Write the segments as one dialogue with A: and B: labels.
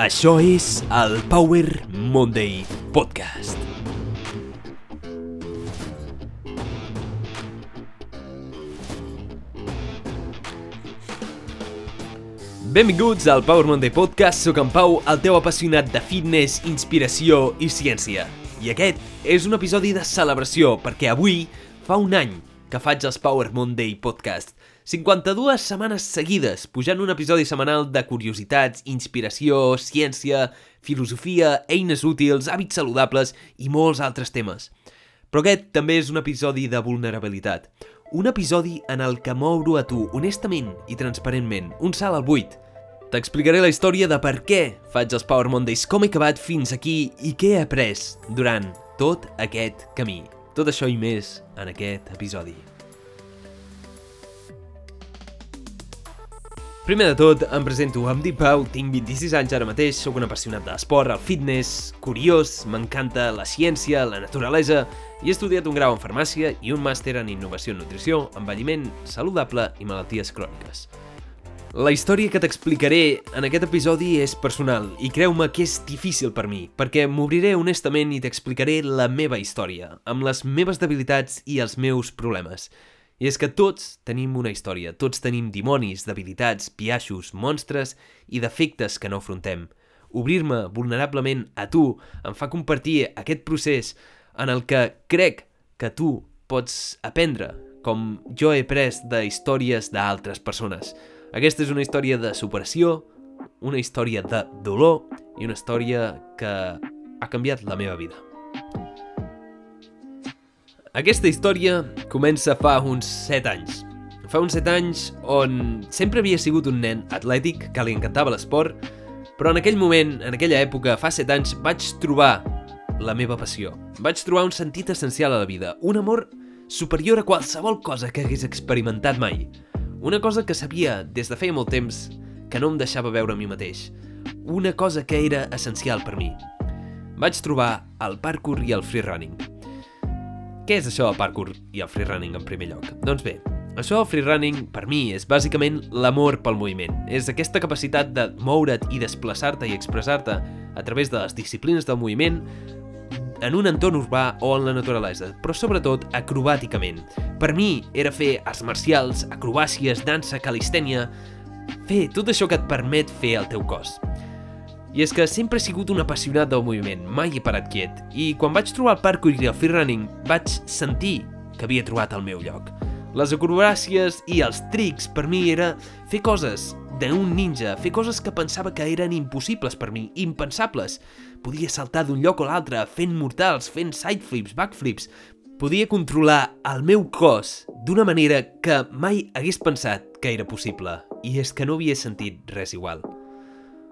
A: Això és el Power Monday Podcast. Benvinguts al Power Monday Podcast, sóc en Pau, el teu apassionat de fitness, inspiració i ciència. I aquest és un episodi de celebració, perquè avui fa un any que faig els Power Monday Podcast. 52 setmanes seguides, pujant un episodi setmanal de curiositats, inspiració, ciència, filosofia, eines útils, hàbits saludables i molts altres temes. Però aquest també és un episodi de vulnerabilitat. Un episodi en el que m'obro a tu, honestament i transparentment, un salt al buit. T'explicaré la història de per què faig els Power Mondays, com he acabat fins aquí i què he après durant tot aquest camí. Tot això i més en aquest episodi. Primer de tot, em presento, em dic Pau, tinc 26 anys ara mateix, sóc un apassionat de l'esport, el fitness, curiós, m'encanta la ciència, la naturalesa, i he estudiat un grau en farmàcia i un màster en innovació en nutrició, envelliment saludable i malalties cròniques. La història que t'explicaré en aquest episodi és personal i creu-me que és difícil per mi, perquè m'obriré honestament i t'explicaré la meva història, amb les meves debilitats i els meus problemes. I és que tots tenim una història, tots tenim dimonis, debilitats, piaixos, monstres i defectes que no afrontem. Obrir-me vulnerablement a tu em fa compartir aquest procés en el que crec que tu pots aprendre, com jo he pres de històries d'altres persones. Aquesta és una història de superació, una història de dolor i una història que ha canviat la meva vida. Aquesta història comença fa uns 7 anys. Fa uns 7 anys on sempre havia sigut un nen atlètic que li encantava l'esport, però en aquell moment, en aquella època, fa 7 anys, vaig trobar la meva passió. Vaig trobar un sentit essencial a la vida, un amor superior a qualsevol cosa que hagués experimentat mai. Una cosa que sabia des de feia molt temps que no em deixava veure a mi mateix. Una cosa que era essencial per mi. Vaig trobar el parkour i el freerunning. Què és això del parkour i el freerunning en primer lloc? Doncs bé, això del freerunning per mi és bàsicament l'amor pel moviment. És aquesta capacitat de moure't i desplaçar-te i expressar-te a través de les disciplines del moviment en un entorn urbà o en la naturalesa, però sobretot acrobàticament. Per mi era fer arts marcials, acrobàcies, dansa, calistènia... Fer tot això que et permet fer el teu cos. I és que sempre he sigut un apassionat del moviment, mai he parat quiet, i quan vaig trobar el parkour i el freerunning vaig sentir que havia trobat el meu lloc. Les acrobàcies i els trics per mi era fer coses d'un ninja, fer coses que pensava que eren impossibles per mi, impensables. Podia saltar d'un lloc a l'altre, fent mortals, fent sideflips, backflips. Podia controlar el meu cos d'una manera que mai hagués pensat que era possible, i és que no havia sentit res igual.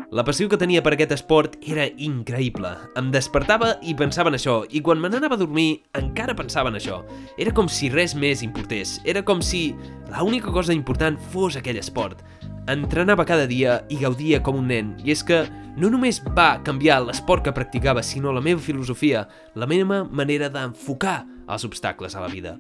A: La passió que tenia per aquest esport era increïble. Em despertava i pensava en això, i quan me n'anava a dormir encara pensava en això. Era com si res més importés. Era com si l'única cosa important fos aquell esport. Entrenava cada dia i gaudia com un nen, i és que no només va canviar l'esport que practicava, sinó la meva filosofia, la meva manera d'enfocar els obstacles a la vida.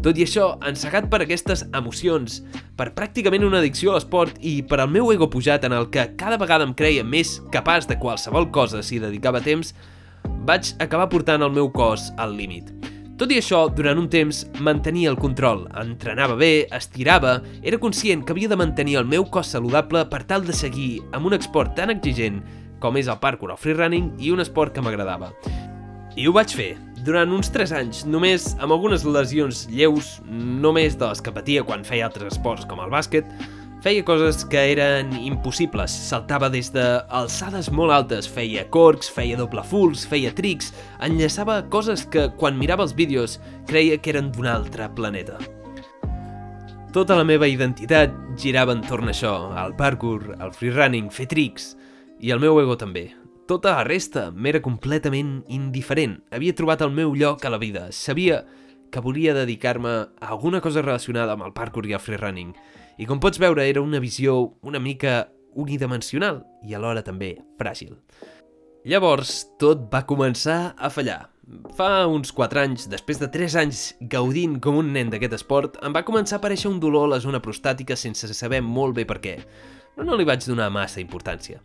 A: Tot i això, encegat per aquestes emocions, per pràcticament una addicció a l'esport i per al meu ego pujat en el que cada vegada em creia més capaç de qualsevol cosa si dedicava temps, vaig acabar portant el meu cos al límit. Tot i això, durant un temps mantenia el control, entrenava bé, estirava, era conscient que havia de mantenir el meu cos saludable per tal de seguir amb un esport tan exigent com és el parkour o freerunning i un esport que m'agradava. I ho vaig fer, durant uns 3 anys, només amb algunes lesions lleus, només de les que patia quan feia altres esports com el bàsquet, feia coses que eren impossibles. Saltava des de alçades molt altes, feia corcs, feia doble fulls, feia trics, enllaçava coses que quan mirava els vídeos creia que eren d'un altre planeta. Tota la meva identitat girava entorn a això, al parkour, al freerunning, fer trics, i el meu ego també. Tota la resta m'era completament indiferent. Havia trobat el meu lloc a la vida. Sabia que volia dedicar-me a alguna cosa relacionada amb el parkour i el freerunning. I com pots veure, era una visió una mica unidimensional i alhora també fràgil. Llavors, tot va començar a fallar. Fa uns 4 anys, després de 3 anys gaudint com un nen d'aquest esport, em va començar a aparèixer un dolor a la zona prostàtica sense saber molt bé per què. Però no li vaig donar massa importància.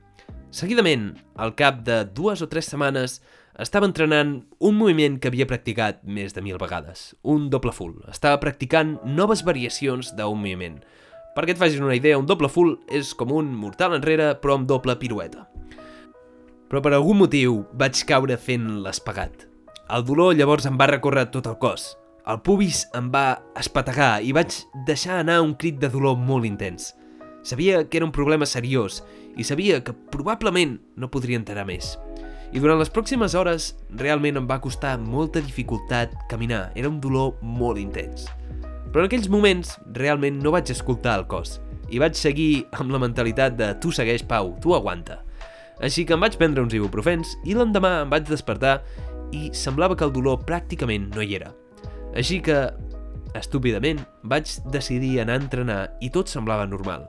A: Seguidament, al cap de dues o tres setmanes, estava entrenant un moviment que havia practicat més de mil vegades, un doble full. Estava practicant noves variacions d'un moviment. Perquè et facis una idea, un doble full és com un mortal enrere però amb doble pirueta. Però per algun motiu vaig caure fent l'espagat. El dolor llavors em va recórrer tot el cos. El pubis em va espategar i vaig deixar anar un crit de dolor molt intens. Sabia que era un problema seriós i sabia que probablement no podria enterar més. I durant les pròximes hores realment em va costar molta dificultat caminar. Era un dolor molt intens. Però en aquells moments realment no vaig escoltar el cos i vaig seguir amb la mentalitat de tu segueix Pau, tu aguanta. Així que em vaig prendre uns ibuprofens i l'endemà em vaig despertar i semblava que el dolor pràcticament no hi era. Així que, estúpidament, vaig decidir anar a entrenar i tot semblava normal.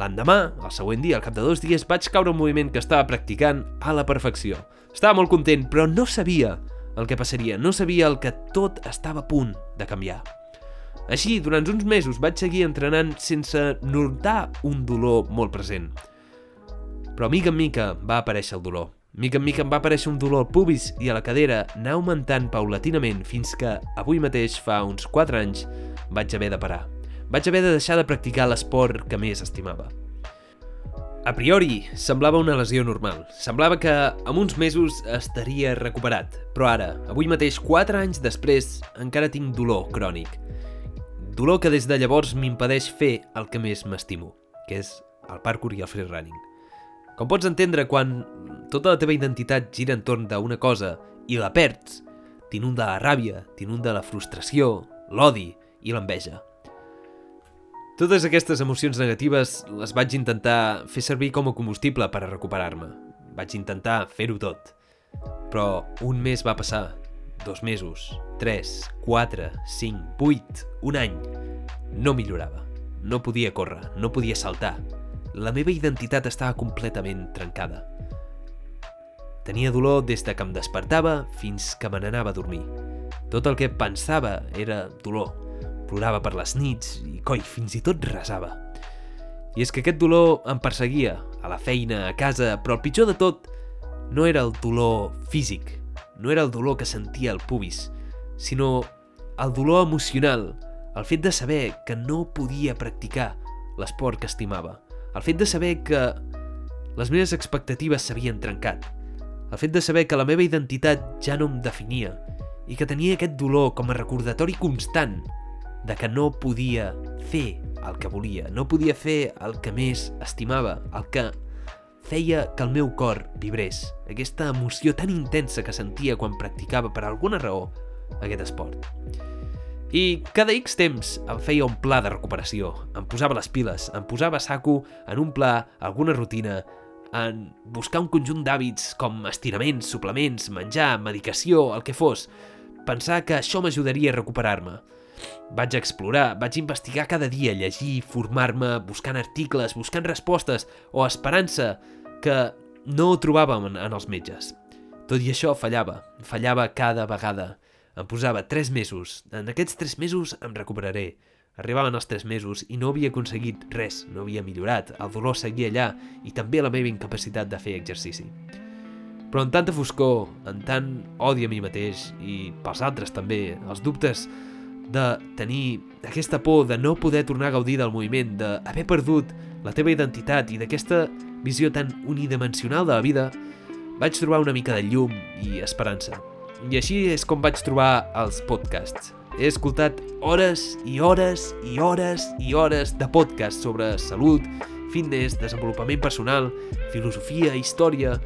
A: L'endemà, el següent dia, al cap de dos dies, vaig caure un moviment que estava practicant a la perfecció. Estava molt content, però no sabia el que passaria, no sabia el que tot estava a punt de canviar. Així, durant uns mesos vaig seguir entrenant sense notar un dolor molt present. Però mica en mica va aparèixer el dolor. Mica en mica em va aparèixer un dolor al pubis i a la cadera anar augmentant paulatinament fins que, avui mateix, fa uns 4 anys, vaig haver de parar. Vaig haver de deixar de practicar l'esport que més estimava. A priori, semblava una lesió normal. Semblava que en uns mesos estaria recuperat. Però ara, avui mateix, 4 anys després, encara tinc dolor crònic. Dolor que des de llavors m'impedeix fer el que més m'estimo, que és el parkour i el freerunning. Com pots entendre, quan tota la teva identitat gira entorn d'una cosa i la perds, t'inunda la ràbia, t'inunda la frustració, l'odi i l'enveja. Totes aquestes emocions negatives les vaig intentar fer servir com a combustible per a recuperar-me. Vaig intentar fer-ho tot. Però un mes va passar dos mesos, 3, 4, 5, 8, un any. No millorava. No podia córrer, no podia saltar. La meva identitat estava completament trencada. Tenia dolor des de que em despertava fins que me n'anava a dormir. Tot el que pensava era dolor. Plorava per les nits i, coi, fins i tot resava. I és que aquest dolor em perseguia, a la feina, a casa, però el pitjor de tot no era el dolor físic, no era el dolor que sentia el pubis, sinó el dolor emocional, el fet de saber que no podia practicar l'esport que estimava, el fet de saber que les meves expectatives s'havien trencat, el fet de saber que la meva identitat ja no em definia i que tenia aquest dolor com a recordatori constant de que no podia fer el que volia, no podia fer el que més estimava, el que feia que el meu cor vibrés, aquesta emoció tan intensa que sentia quan practicava per alguna raó aquest esport. I cada X temps em feia un pla de recuperació, em posava les piles, em posava saco en un pla, alguna rutina, en buscar un conjunt d'hàbits com estiraments, suplements, menjar, medicació, el que fos, pensar que això m'ajudaria a recuperar-me. Vaig explorar, vaig investigar cada dia, llegir, formar-me, buscant articles, buscant respostes o esperança que no trobàvem en, en els metges. Tot i això fallava, fallava cada vegada. Em posava 3 mesos. En aquests 3 mesos em recuperaré. Arribaven els 3 mesos i no havia aconseguit res, no havia millorat, el dolor seguia allà i també la meva incapacitat de fer exercici. Però en tanta foscor, en tant odi a mi mateix i pels altres també, els dubtes de tenir aquesta por de no poder tornar a gaudir del moviment, d'haver perdut la teva identitat i d'aquesta visió tan unidimensional de la vida, vaig trobar una mica de llum i esperança. I així és com vaig trobar els podcasts. He escoltat hores i hores i hores i hores de podcast sobre salut, fitness, desenvolupament personal, filosofia, història,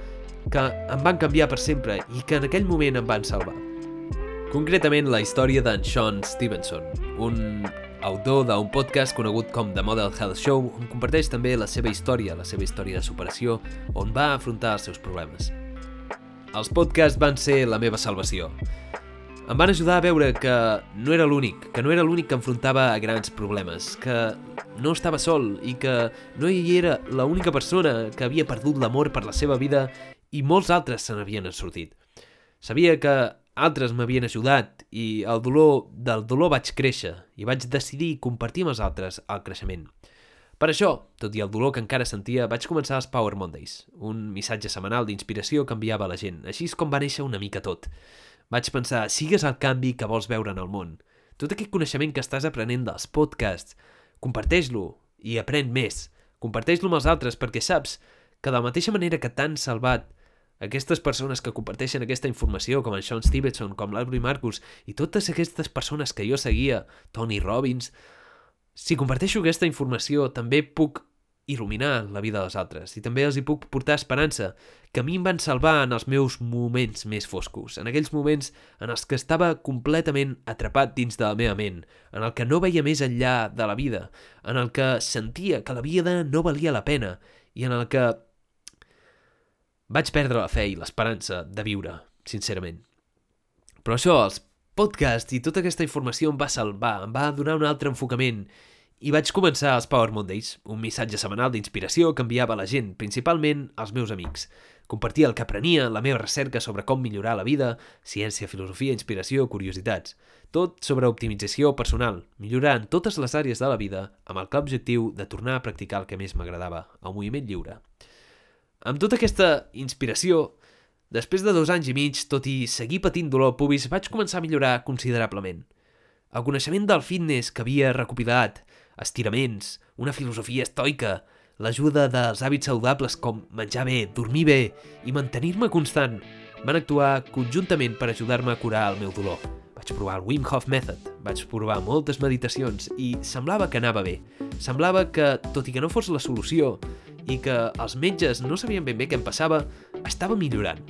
A: que em van canviar per sempre i que en aquell moment em van salvar. Concretament la història d'en Sean Stevenson, un autor d'un podcast conegut com The Model Health Show, on comparteix també la seva història, la seva història de superació, on va afrontar els seus problemes. Els podcasts van ser la meva salvació. Em van ajudar a veure que no era l'únic, que no era l'únic que enfrontava a grans problemes, que no estava sol i que no hi era l'única persona que havia perdut l'amor per la seva vida i molts altres se n'havien sortit. Sabia que altres m'havien ajudat i el dolor del dolor vaig créixer i vaig decidir compartir amb els altres el creixement. Per això, tot i el dolor que encara sentia, vaig començar els Power Mondays, un missatge setmanal d'inspiració que enviava la gent. Així és com va néixer una mica tot. Vaig pensar, sigues el canvi que vols veure en el món. Tot aquest coneixement que estàs aprenent dels podcasts, comparteix-lo i aprèn més. Comparteix-lo amb els altres perquè saps que de la mateixa manera que t'han salvat aquestes persones que comparteixen aquesta informació, com en Sean Stevenson, com l'Albury Marcus, i totes aquestes persones que jo seguia, Tony Robbins, si comparteixo aquesta informació també puc il·luminar la vida dels altres i també els hi puc portar esperança, que a mi em van salvar en els meus moments més foscos, en aquells moments en els que estava completament atrapat dins de la meva ment, en el que no veia més enllà de la vida, en el que sentia que la vida no valia la pena i en el que vaig perdre la fe i l'esperança de viure, sincerament. Però això, els podcasts i tota aquesta informació em va salvar, em va donar un altre enfocament i vaig començar els Power Mondays, un missatge setmanal d'inspiració que enviava a la gent, principalment als meus amics. Compartia el que aprenia, la meva recerca sobre com millorar la vida, ciència, filosofia, inspiració, curiositats. Tot sobre optimització personal, millorar en totes les àrees de la vida amb el clar objectiu de tornar a practicar el que més m'agradava, el moviment lliure. Amb tota aquesta inspiració, després de dos anys i mig, tot i seguir patint dolor pubis, vaig començar a millorar considerablement. El coneixement del fitness que havia recopilat, estiraments, una filosofia estoica, l'ajuda dels hàbits saludables com menjar bé, dormir bé i mantenir-me constant, van actuar conjuntament per ajudar-me a curar el meu dolor. Vaig provar el Wim Hof Method, vaig provar moltes meditacions i semblava que anava bé. Semblava que, tot i que no fos la solució, i que els metges no sabien ben bé què em passava, estava millorant.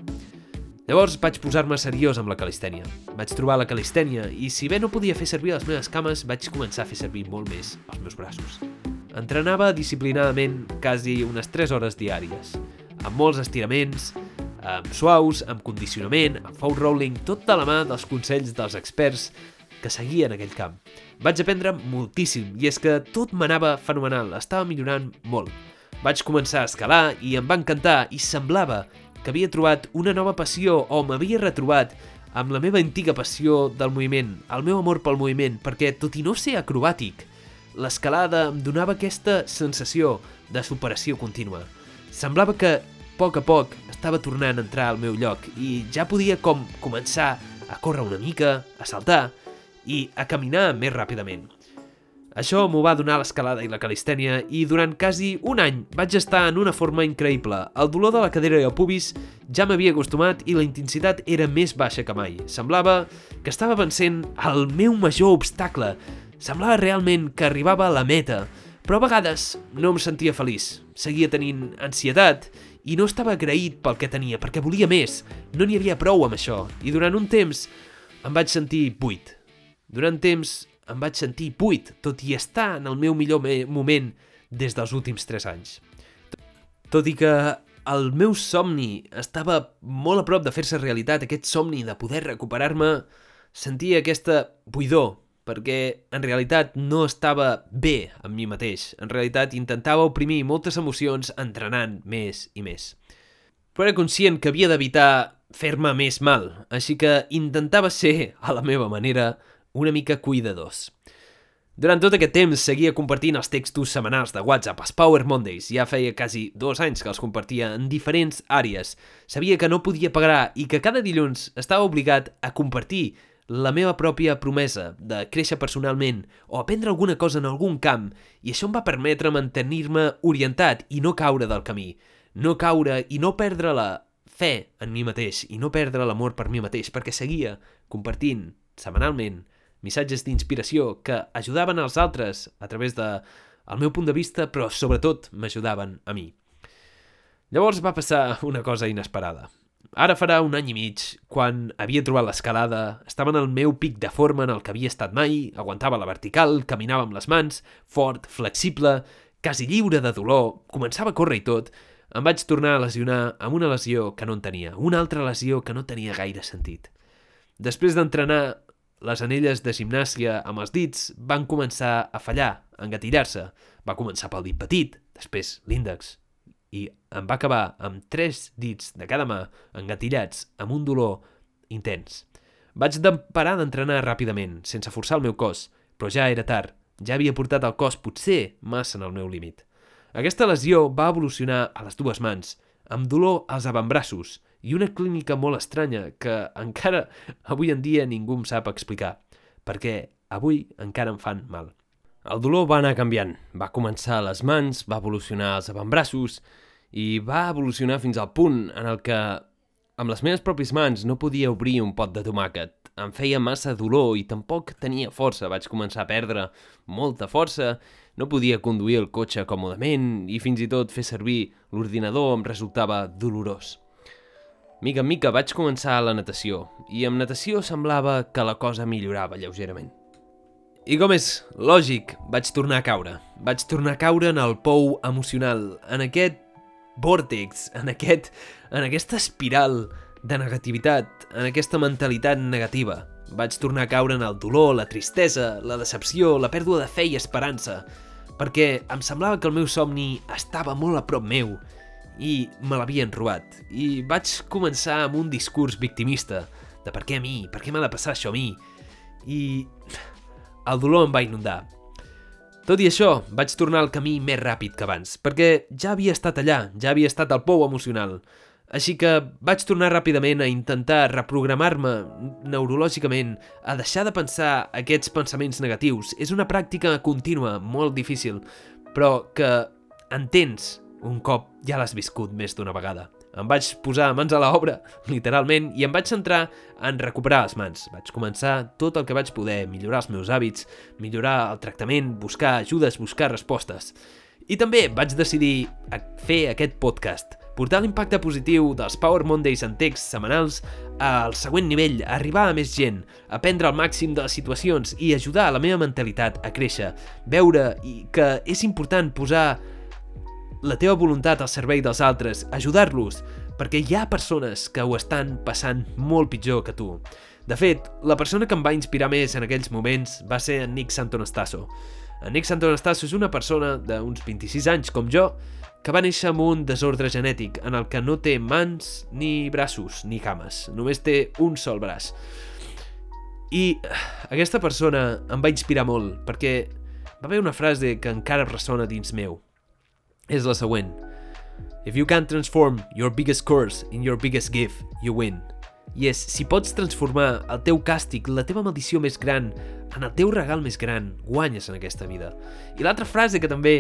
A: Llavors vaig posar-me seriós amb la calistènia. Vaig trobar la calistènia i si bé no podia fer servir les meves cames, vaig començar a fer servir molt més els meus braços. Entrenava disciplinadament quasi unes 3 hores diàries, amb molts estiraments, amb suaus, amb condicionament, amb foul rolling, tot de la mà dels consells dels experts que seguien aquell camp. Vaig aprendre moltíssim i és que tot m'anava fenomenal, estava millorant molt. Vaig començar a escalar i em va encantar i semblava que havia trobat una nova passió o m'havia retrobat amb la meva antiga passió del moviment, el meu amor pel moviment, perquè tot i no ser acrobàtic, l'escalada em donava aquesta sensació de superació contínua. Semblava que, a poc a poc, estava tornant a entrar al meu lloc i ja podia com començar a córrer una mica, a saltar i a caminar més ràpidament. Això m'ho va donar l'escalada i la calistènia i durant quasi un any vaig estar en una forma increïble. El dolor de la cadera i el pubis ja m'havia acostumat i la intensitat era més baixa que mai. Semblava que estava vencent el meu major obstacle. Semblava realment que arribava a la meta, però a vegades no em sentia feliç. Seguia tenint ansietat i no estava agraït pel que tenia, perquè volia més. No n'hi havia prou amb això. I durant un temps em vaig sentir buit. Durant temps em vaig sentir buit, tot i estar en el meu millor moment des dels últims 3 anys. Tot i que el meu somni estava molt a prop de fer-se realitat, aquest somni de poder recuperar-me, sentia aquesta buidor, perquè en realitat no estava bé amb mi mateix. En realitat intentava oprimir moltes emocions entrenant més i més. Però era conscient que havia d'evitar fer-me més mal, així que intentava ser, a la meva manera, una mica cuidadors. Durant tot aquest temps seguia compartint els textos setmanals de WhatsApp, els Power Mondays. Ja feia quasi dos anys que els compartia en diferents àrees. Sabia que no podia pagar i que cada dilluns estava obligat a compartir la meva pròpia promesa de créixer personalment o aprendre alguna cosa en algun camp i això em va permetre mantenir-me orientat i no caure del camí. No caure i no perdre la fe en mi mateix i no perdre l'amor per mi mateix perquè seguia compartint setmanalment missatges d'inspiració que ajudaven als altres a través de el meu punt de vista, però sobretot m'ajudaven a mi. Llavors va passar una cosa inesperada. Ara farà un any i mig, quan havia trobat l'escalada, estava en el meu pic de forma en el que havia estat mai, aguantava la vertical, caminava amb les mans, fort, flexible, quasi lliure de dolor, començava a córrer i tot, em vaig tornar a lesionar amb una lesió que no en tenia, una altra lesió que no tenia gaire sentit. Després d'entrenar les anelles de gimnàsia amb els dits van començar a fallar, a engatillar-se. Va començar pel dit petit, després l'índex, i em va acabar amb tres dits de cada mà engatillats amb un dolor intens. Vaig parar d'entrenar ràpidament, sense forçar el meu cos, però ja era tard. Ja havia portat el cos potser massa en el meu límit. Aquesta lesió va evolucionar a les dues mans, amb dolor als avantbraços i una clínica molt estranya que encara avui en dia ningú em sap explicar, perquè avui encara em fan mal. El dolor va anar canviant. Va començar a les mans, va evolucionar als avantbraços i va evolucionar fins al punt en el que amb les meves pròpies mans no podia obrir un pot de tomàquet. Em feia massa dolor i tampoc tenia força. Vaig començar a perdre molta força, no podia conduir el cotxe còmodament i fins i tot fer servir l'ordinador em resultava dolorós. Mica en mica vaig començar a la natació i amb natació semblava que la cosa millorava lleugerament. I com és lògic, vaig tornar a caure. Vaig tornar a caure en el pou emocional, en aquest vòrtex, en, aquest, en aquesta espiral de negativitat, en aquesta mentalitat negativa. Vaig tornar a caure en el dolor, la tristesa, la decepció, la pèrdua de fe i esperança, perquè em semblava que el meu somni estava molt a prop meu i me l'havien robat. I vaig començar amb un discurs victimista de per què a mi, per què m'ha de passar això a mi? I el dolor em va inundar. Tot i això, vaig tornar al camí més ràpid que abans, perquè ja havia estat allà, ja havia estat al pou emocional. Així que vaig tornar ràpidament a intentar reprogramar-me neurològicament, a deixar de pensar aquests pensaments negatius. És una pràctica contínua, molt difícil, però que entens un cop ja l'has viscut més d'una vegada. Em vaig posar mans a l'obra, literalment, i em vaig centrar en recuperar les mans. Vaig començar tot el que vaig poder, millorar els meus hàbits, millorar el tractament, buscar ajudes, buscar respostes. I també vaig decidir fer aquest podcast, portar l'impacte positiu dels Power Mondays en text setmanals al següent nivell, arribar a més gent, aprendre al màxim de les situacions i ajudar la meva mentalitat a créixer, veure que és important posar la teva voluntat al servei dels altres, ajudar-los, perquè hi ha persones que ho estan passant molt pitjor que tu. De fet, la persona que em va inspirar més en aquells moments va ser en Nick Santonastasso. En Nick Santonastasso és una persona d'uns 26 anys, com jo, que va néixer amb un desordre genètic en el que no té mans, ni braços, ni cames. Només té un sol braç. I aquesta persona em va inspirar molt, perquè va haver una frase que encara ressona dins meu és la següent. If you can transform your biggest curse in your biggest gift, you win. I és, si pots transformar el teu càstig, la teva maldició més gran, en el teu regal més gran, guanyes en aquesta vida. I l'altra frase que també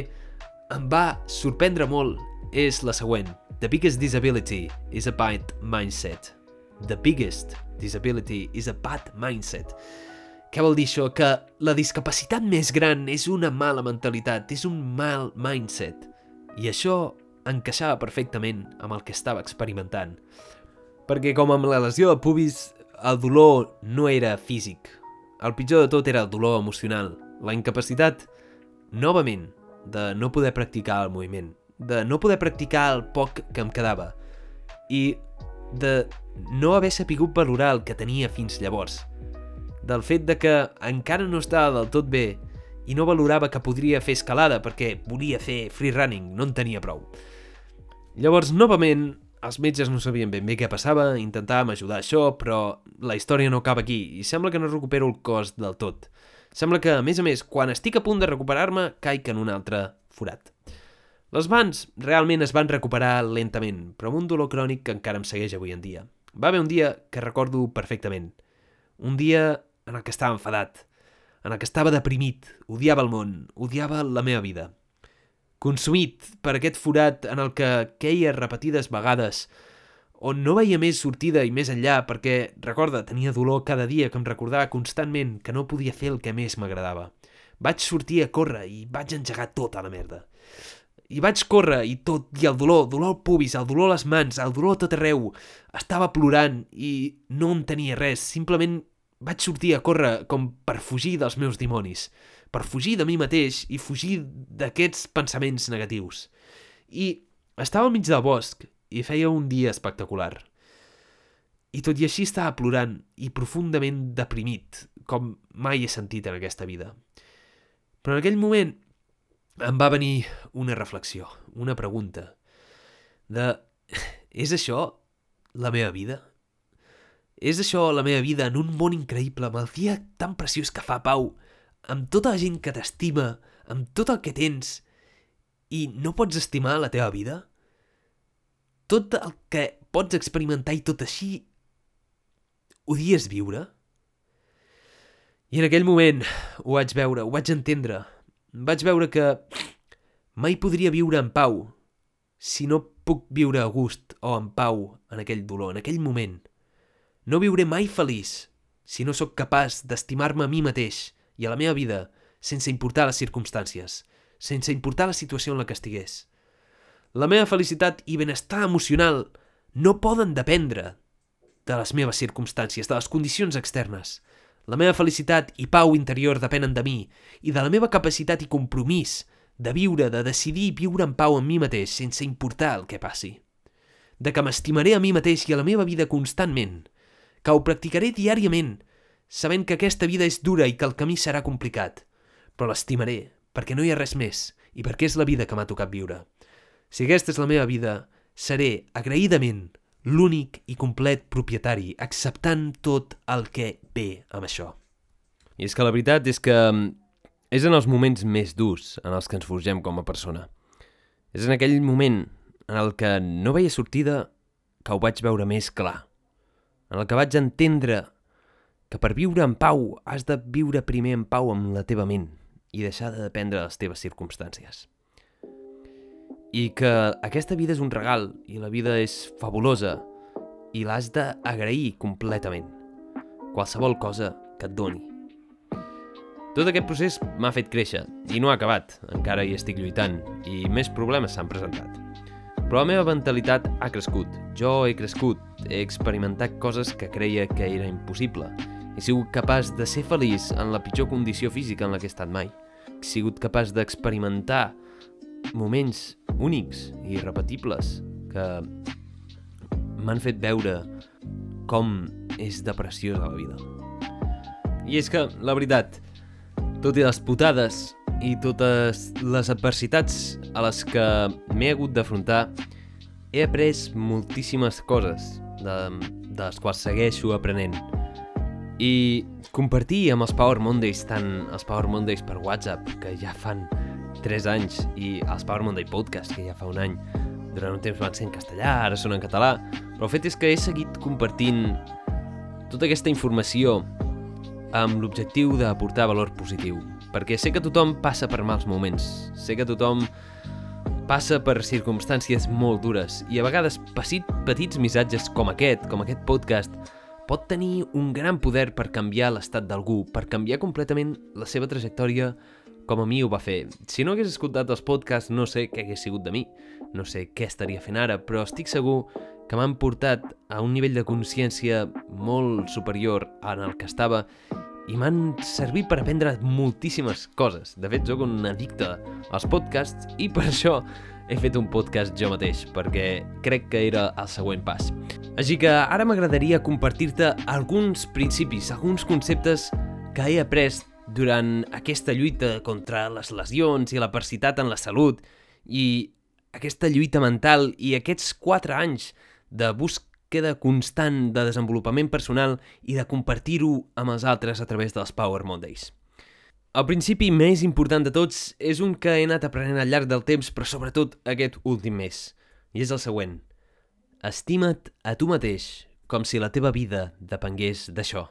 A: em va sorprendre molt és la següent. The biggest disability is a bad mindset. The biggest disability is a bad mindset. Què vol dir això? Que la discapacitat més gran és una mala mentalitat, és un mal mindset. I això encaixava perfectament amb el que estava experimentant. Perquè com amb la lesió de pubis, el dolor no era físic. El pitjor de tot era el dolor emocional, la incapacitat, novament, de no poder practicar el moviment, de no poder practicar el poc que em quedava i de no haver sapigut valorar el que tenia fins llavors. Del fet de que encara no estava del tot bé i no valorava que podria fer escalada perquè volia fer free running, no en tenia prou. Llavors, novament, els metges no sabien ben bé què passava, intentàvem ajudar això, però la història no acaba aquí i sembla que no recupero el cos del tot. Sembla que, a més a més, quan estic a punt de recuperar-me, caic en un altre forat. Les mans realment es van recuperar lentament, però amb un dolor crònic que encara em segueix avui en dia. Va haver un dia que recordo perfectament. Un dia en el que estava enfadat, en el que estava deprimit, odiava el món, odiava la meva vida. Consumit per aquest forat en el que queia repetides vegades, on no veia més sortida i més enllà perquè, recorda, tenia dolor cada dia que em recordava constantment que no podia fer el que més m'agradava. Vaig sortir a córrer i vaig engegar tota la merda. I vaig córrer i tot, i el dolor, dolor al pubis, el dolor a les mans, el dolor a tot arreu. Estava plorant i no en tenia res, simplement vaig sortir a córrer com per fugir dels meus dimonis, per fugir de mi mateix i fugir d'aquests pensaments negatius. I estava al mig del bosc i feia un dia espectacular. I tot i així estava plorant i profundament deprimit, com mai he sentit en aquesta vida. Però en aquell moment em va venir una reflexió, una pregunta, de és això la meva vida? És això la meva vida en un món increïble, amb el dia tan preciós que fa Pau, amb tota la gent que t'estima, amb tot el que tens, i no pots estimar la teva vida? Tot el que pots experimentar i tot així, odies viure? I en aquell moment ho vaig veure, ho vaig entendre. Vaig veure que mai podria viure en pau si no puc viure a gust o en pau en aquell dolor, en aquell moment. No viuré mai feliç si no sóc capaç d'estimar-me a mi mateix i a la meva vida sense importar les circumstàncies, sense importar la situació en la que estigués. La meva felicitat i benestar emocional no poden dependre de les meves circumstàncies, de les condicions externes. La meva felicitat i pau interior depenen de mi i de la meva capacitat i compromís de viure, de decidir viure en pau amb mi mateix sense importar el que passi. De que m'estimaré a mi mateix i a la meva vida constantment, que ho practicaré diàriament, sabent que aquesta vida és dura i que el camí serà complicat, però l'estimaré perquè no hi ha res més i perquè és la vida que m'ha tocat viure. Si aquesta és la meva vida, seré agraïdament l'únic i complet propietari, acceptant tot el que ve amb això. I és que la veritat és que mm, és en els moments més durs en els que ens forgem com a persona. És en aquell moment en el que no veia sortida que ho vaig veure més clar. En el que vaig entendre que per viure en pau has de viure primer en pau amb la teva ment i deixar de dependre de les teves circumstàncies. I que aquesta vida és un regal i la vida és fabulosa i l'has d'agrair completament. Qualsevol cosa que et doni. Tot aquest procés m'ha fet créixer i no ha acabat, encara hi estic lluitant i més problemes s'han presentat. Però la meva mentalitat ha crescut, jo he crescut, he experimentat coses que creia que era impossible. He sigut capaç de ser feliç en la pitjor condició física en la que he estat mai. He sigut capaç d'experimentar moments únics i irrepetibles que m'han fet veure com és de preciosa la vida. I és que, la veritat, tot i les putades i totes les adversitats a les que m'he hagut d'afrontar, he après moltíssimes coses de, de les quals segueixo aprenent. I compartir amb els Power Mondays, tant els Power Mondays per WhatsApp, que ja fan 3 anys, i els Power Monday Podcast, que ja fa un any, durant un temps van ser en castellà, ara són en català, però el fet és que he seguit compartint tota aquesta informació amb l'objectiu d'aportar valor positiu, perquè sé que tothom passa per mals moments, sé que tothom passa per circumstàncies molt dures. I a vegades petit, petits missatges com aquest, com aquest podcast, pot tenir un gran poder per canviar l'estat d'algú, per canviar completament la seva trajectòria com a mi ho va fer. Si no hagués escoltat els podcasts, no sé què hagués sigut de mi, no sé què estaria fent ara, però estic segur que m'han portat a un nivell de consciència molt superior en el que estava i m'han servit per aprendre moltíssimes coses. De fet, sóc un addicte als podcasts i per això he fet un podcast jo mateix, perquè crec que era el següent pas. Així que ara m'agradaria compartir-te alguns principis, alguns conceptes que he après durant aquesta lluita contra les lesions i l'apercitat en la salut i aquesta lluita mental i aquests 4 anys de búsqueda constant de desenvolupament personal i de compartir-ho amb els altres a través dels Power Mondays. El principi més important de tots és un que he anat aprenent al llarg del temps, però sobretot aquest últim mes, i és el següent. Estima't a tu mateix com si la teva vida depengués d'això.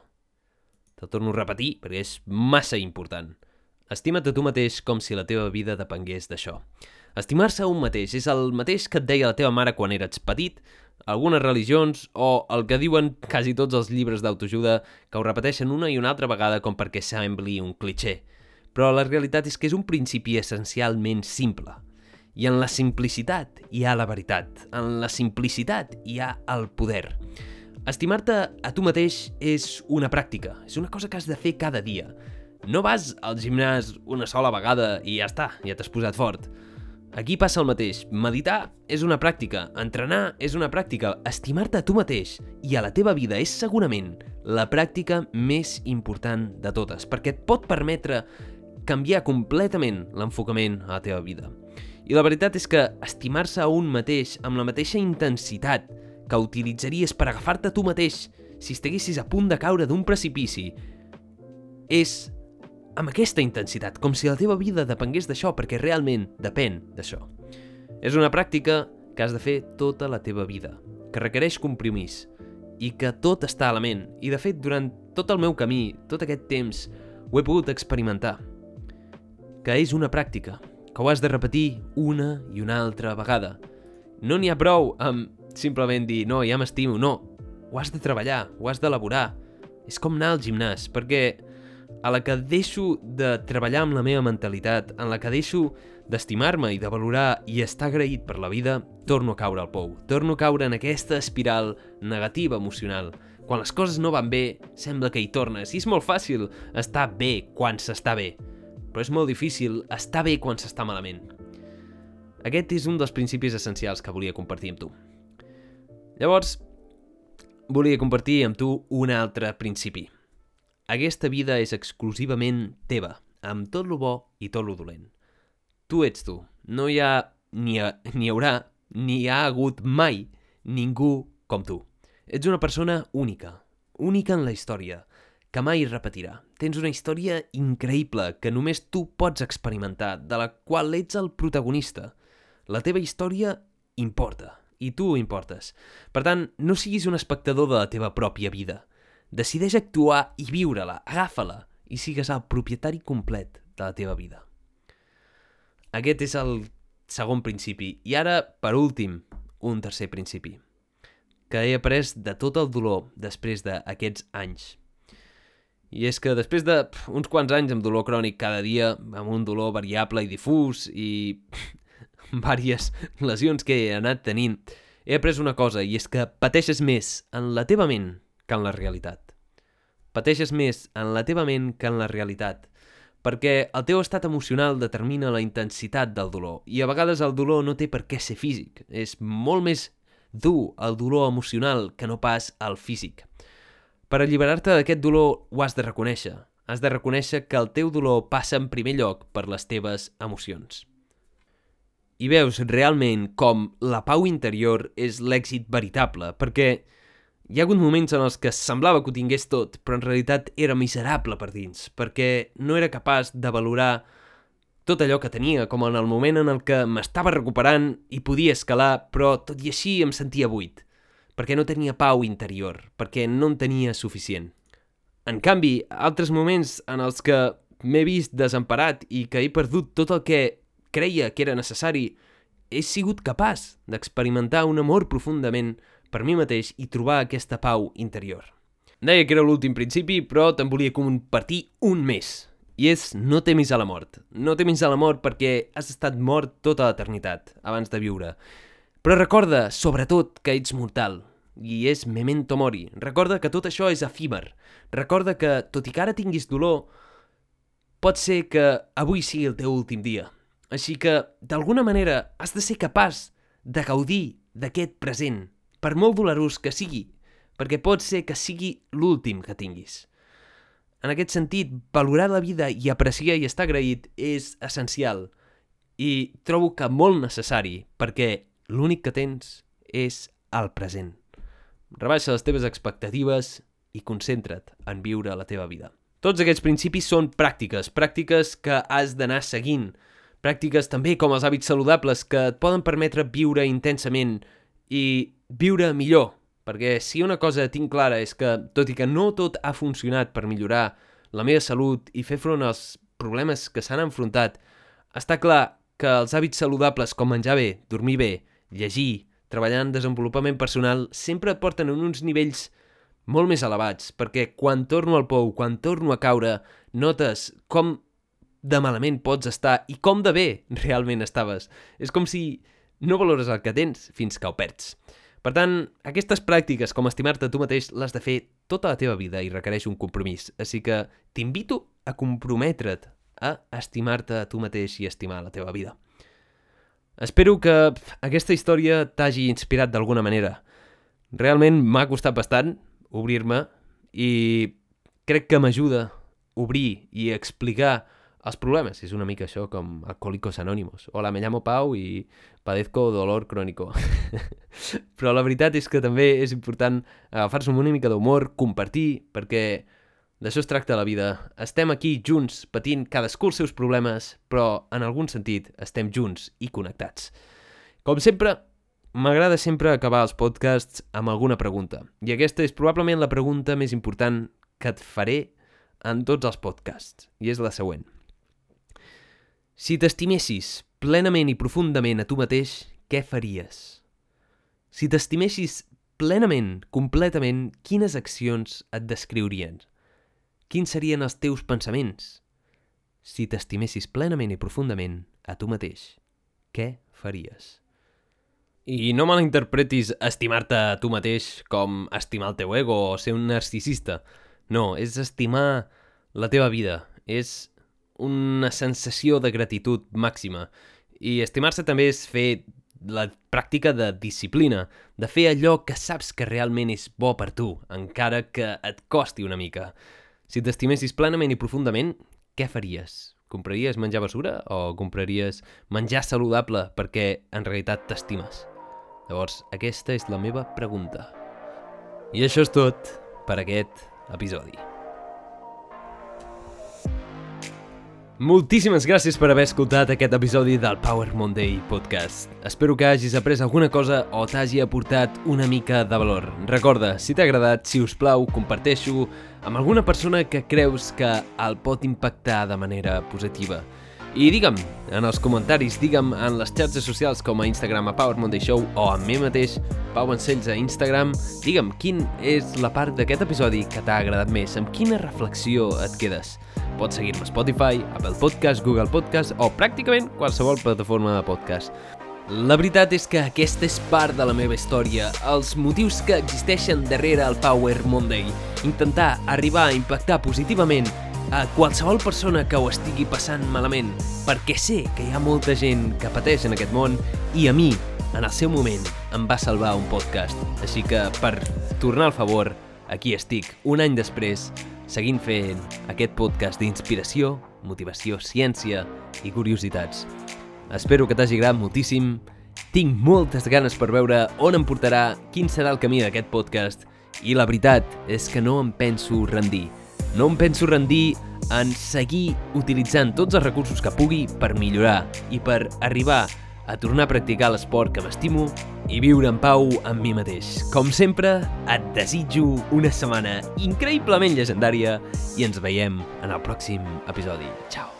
A: Te torno a repetir perquè és massa important. Estima't a tu mateix com si la teva vida depengués d'això. Estimar-se a un mateix és el mateix que et deia la teva mare quan eres petit, algunes religions o el que diuen quasi tots els llibres d'autoajuda que ho repeteixen una i una altra vegada com perquè sembli un cliché. Però la realitat és que és un principi essencialment simple. I en la simplicitat hi ha la veritat. En la simplicitat hi ha el poder. Estimar-te a tu mateix és una pràctica, és una cosa que has de fer cada dia. No vas al gimnàs una sola vegada i ja està, ja t'has posat fort. Aquí passa el mateix. Meditar és una pràctica, entrenar és una pràctica, estimar-te a tu mateix i a la teva vida és segurament la pràctica més important de totes, perquè et pot permetre canviar completament l'enfocament a la teva vida. I la veritat és que estimar-se a un mateix amb la mateixa intensitat que utilitzaries per agafar-te tu mateix si estiguessis a punt de caure d'un precipici és amb aquesta intensitat, com si la teva vida depengués d'això, perquè realment depèn d'això. És una pràctica que has de fer tota la teva vida, que requereix compromís i que tot està a la ment. I de fet, durant tot el meu camí, tot aquest temps, ho he pogut experimentar. Que és una pràctica, que ho has de repetir una i una altra vegada. No n'hi ha prou amb simplement dir no, ja m'estimo, no. Ho has de treballar, ho has d'elaborar. És com anar al gimnàs, perquè a la que deixo de treballar amb la meva mentalitat, en la que deixo d'estimar-me i de valorar i estar agraït per la vida, torno a caure al pou. Torno a caure en aquesta espiral negativa emocional. Quan les coses no van bé, sembla que hi tornes. I és molt fàcil estar bé quan s'està bé, però és molt difícil estar bé quan s'està malament. Aquest és un dels principis essencials que volia compartir amb tu. Llavors, volia compartir amb tu un altre principi – aquesta vida és exclusivament teva, amb tot lo bo i tot lo dolent. Tu ets tu. No hi ha, ni, ha, ni haurà, ni hi ha hagut mai ningú com tu. Ets una persona única, única en la història, que mai repetirà. Tens una història increïble que només tu pots experimentar, de la qual ets el protagonista. La teva història importa, i tu importes. Per tant, no siguis un espectador de la teva pròpia vida. Decideix actuar i viure-la, agafa-la i sigues el propietari complet de la teva vida. Aquest és el segon principi. I ara, per últim, un tercer principi, que he après de tot el dolor després d'aquests anys. I és que després de quants anys amb dolor crònic cada dia, amb un dolor variable i difús i diverses lesions que he anat tenint, he après una cosa, i és que pateixes més en la teva ment que en la realitat. Pateixes més en la teva ment que en la realitat, perquè el teu estat emocional determina la intensitat del dolor, i a vegades el dolor no té per què ser físic, és molt més dur el dolor emocional que no pas el físic. Per alliberar-te d'aquest dolor ho has de reconèixer. Has de reconèixer que el teu dolor passa en primer lloc per les teves emocions. I veus realment com la pau interior és l'èxit veritable, perquè hi ha hagut moments en els que semblava que ho tingués tot, però en realitat era miserable per dins, perquè no era capaç de valorar tot allò que tenia, com en el moment en el que m'estava recuperant i podia escalar, però tot i així em sentia buit, perquè no tenia pau interior, perquè no en tenia suficient. En canvi, altres moments en els que m'he vist desemparat i que he perdut tot el que creia que era necessari, he sigut capaç d'experimentar un amor profundament per mi mateix i trobar aquesta pau interior. Deia que era l'últim principi, però te'n volia compartir un més. I és no temis a la mort. No temis a la mort perquè has estat mort tota l'eternitat abans de viure. Però recorda, sobretot, que ets mortal. I és memento mori. Recorda que tot això és efímer. Recorda que, tot i que ara tinguis dolor, pot ser que avui sigui el teu últim dia. Així que, d'alguna manera, has de ser capaç de gaudir d'aquest present, per molt dolorós que sigui, perquè pot ser que sigui l'últim que tinguis. En aquest sentit, valorar la vida i apreciar i estar agraït és essencial i trobo que molt necessari perquè l'únic que tens és el present. Rebaixa les teves expectatives i concentra't en viure la teva vida. Tots aquests principis són pràctiques, pràctiques que has d'anar seguint, pràctiques també com els hàbits saludables que et poden permetre viure intensament i viure millor, perquè si una cosa tinc clara és que, tot i que no tot ha funcionat per millorar la meva salut i fer front als problemes que s'han enfrontat, està clar que els hàbits saludables com menjar bé, dormir bé, llegir, treballar en desenvolupament personal, sempre et porten en uns nivells molt més elevats, perquè quan torno al pou, quan torno a caure, notes com de malament pots estar i com de bé realment estaves. És com si no valores el que tens fins que ho perds. Per tant, aquestes pràctiques, com estimar-te tu mateix, l'has de fer tota la teva vida i requereix un compromís. Així que t'invito a comprometre't a estimar-te a tu mateix i estimar la teva vida. Espero que aquesta història t'hagi inspirat d'alguna manera. Realment m'ha costat bastant obrir-me i crec que m'ajuda obrir i explicar els problemes. És una mica això com Alcohólicos Anónimos. Hola, me llamo Pau i padezco dolor crónico. Però la veritat és que també és important agafar-se una mica d'humor, compartir, perquè D'això es tracta la vida. Estem aquí junts, patint cadascú els seus problemes, però en algun sentit estem junts i connectats. Com sempre, m'agrada sempre acabar els podcasts amb alguna pregunta. I aquesta és probablement la pregunta més important que et faré en tots els podcasts. I és la següent. Si t'estimessis plenament i profundament a tu mateix, què faries? Si t'estimessis plenament, completament, quines accions et descriurien? quins serien els teus pensaments? Si t'estimessis plenament i profundament a tu mateix, què faries? I no malinterpretis estimar-te a tu mateix com estimar el teu ego o ser un narcisista. No, és estimar la teva vida. És una sensació de gratitud màxima. I estimar-se també és fer la pràctica de disciplina, de fer allò que saps que realment és bo per tu, encara que et costi una mica. Si t'estimessis plenament i profundament, què faries? Compraries menjar basura o compraries menjar saludable perquè en realitat t'estimes? Llavors, aquesta és la meva pregunta. I això és tot per aquest episodi. Moltíssimes gràcies per haver escoltat aquest episodi del Power Monday Podcast. Espero que hagis après alguna cosa o t'hagi aportat una mica de valor. Recorda, si t'ha agradat, si us plau, comparteixo amb alguna persona que creus que el pot impactar de manera positiva. I digue'm en els comentaris, digue'm en les xarxes socials com a Instagram a Power Monday Show o a mi mateix, Pau Ancells a Instagram, digue'm quin és la part d'aquest episodi que t'ha agradat més, amb quina reflexió et quedes. Pots seguir-me a Spotify, Apple Podcast, Google Podcast o pràcticament qualsevol plataforma de podcast. La veritat és que aquesta és part de la meva història, els motius que existeixen darrere el Power Monday. Intentar arribar a impactar positivament a qualsevol persona que ho estigui passant malament, perquè sé que hi ha molta gent que pateix en aquest món i a mi, en el seu moment, em va salvar un podcast. Així que, per tornar al favor, aquí estic, un any després, seguint fent aquest podcast d'inspiració, motivació, ciència i curiositats. Espero que t'hagi agradat moltíssim. Tinc moltes ganes per veure on em portarà, quin serà el camí d'aquest podcast i la veritat és que no em penso rendir no em penso rendir en seguir utilitzant tots els recursos que pugui per millorar i per arribar a tornar a practicar l'esport que m'estimo i viure en pau amb mi mateix. Com sempre, et desitjo una setmana increïblement llegendària i ens veiem en el pròxim episodi. Ciao!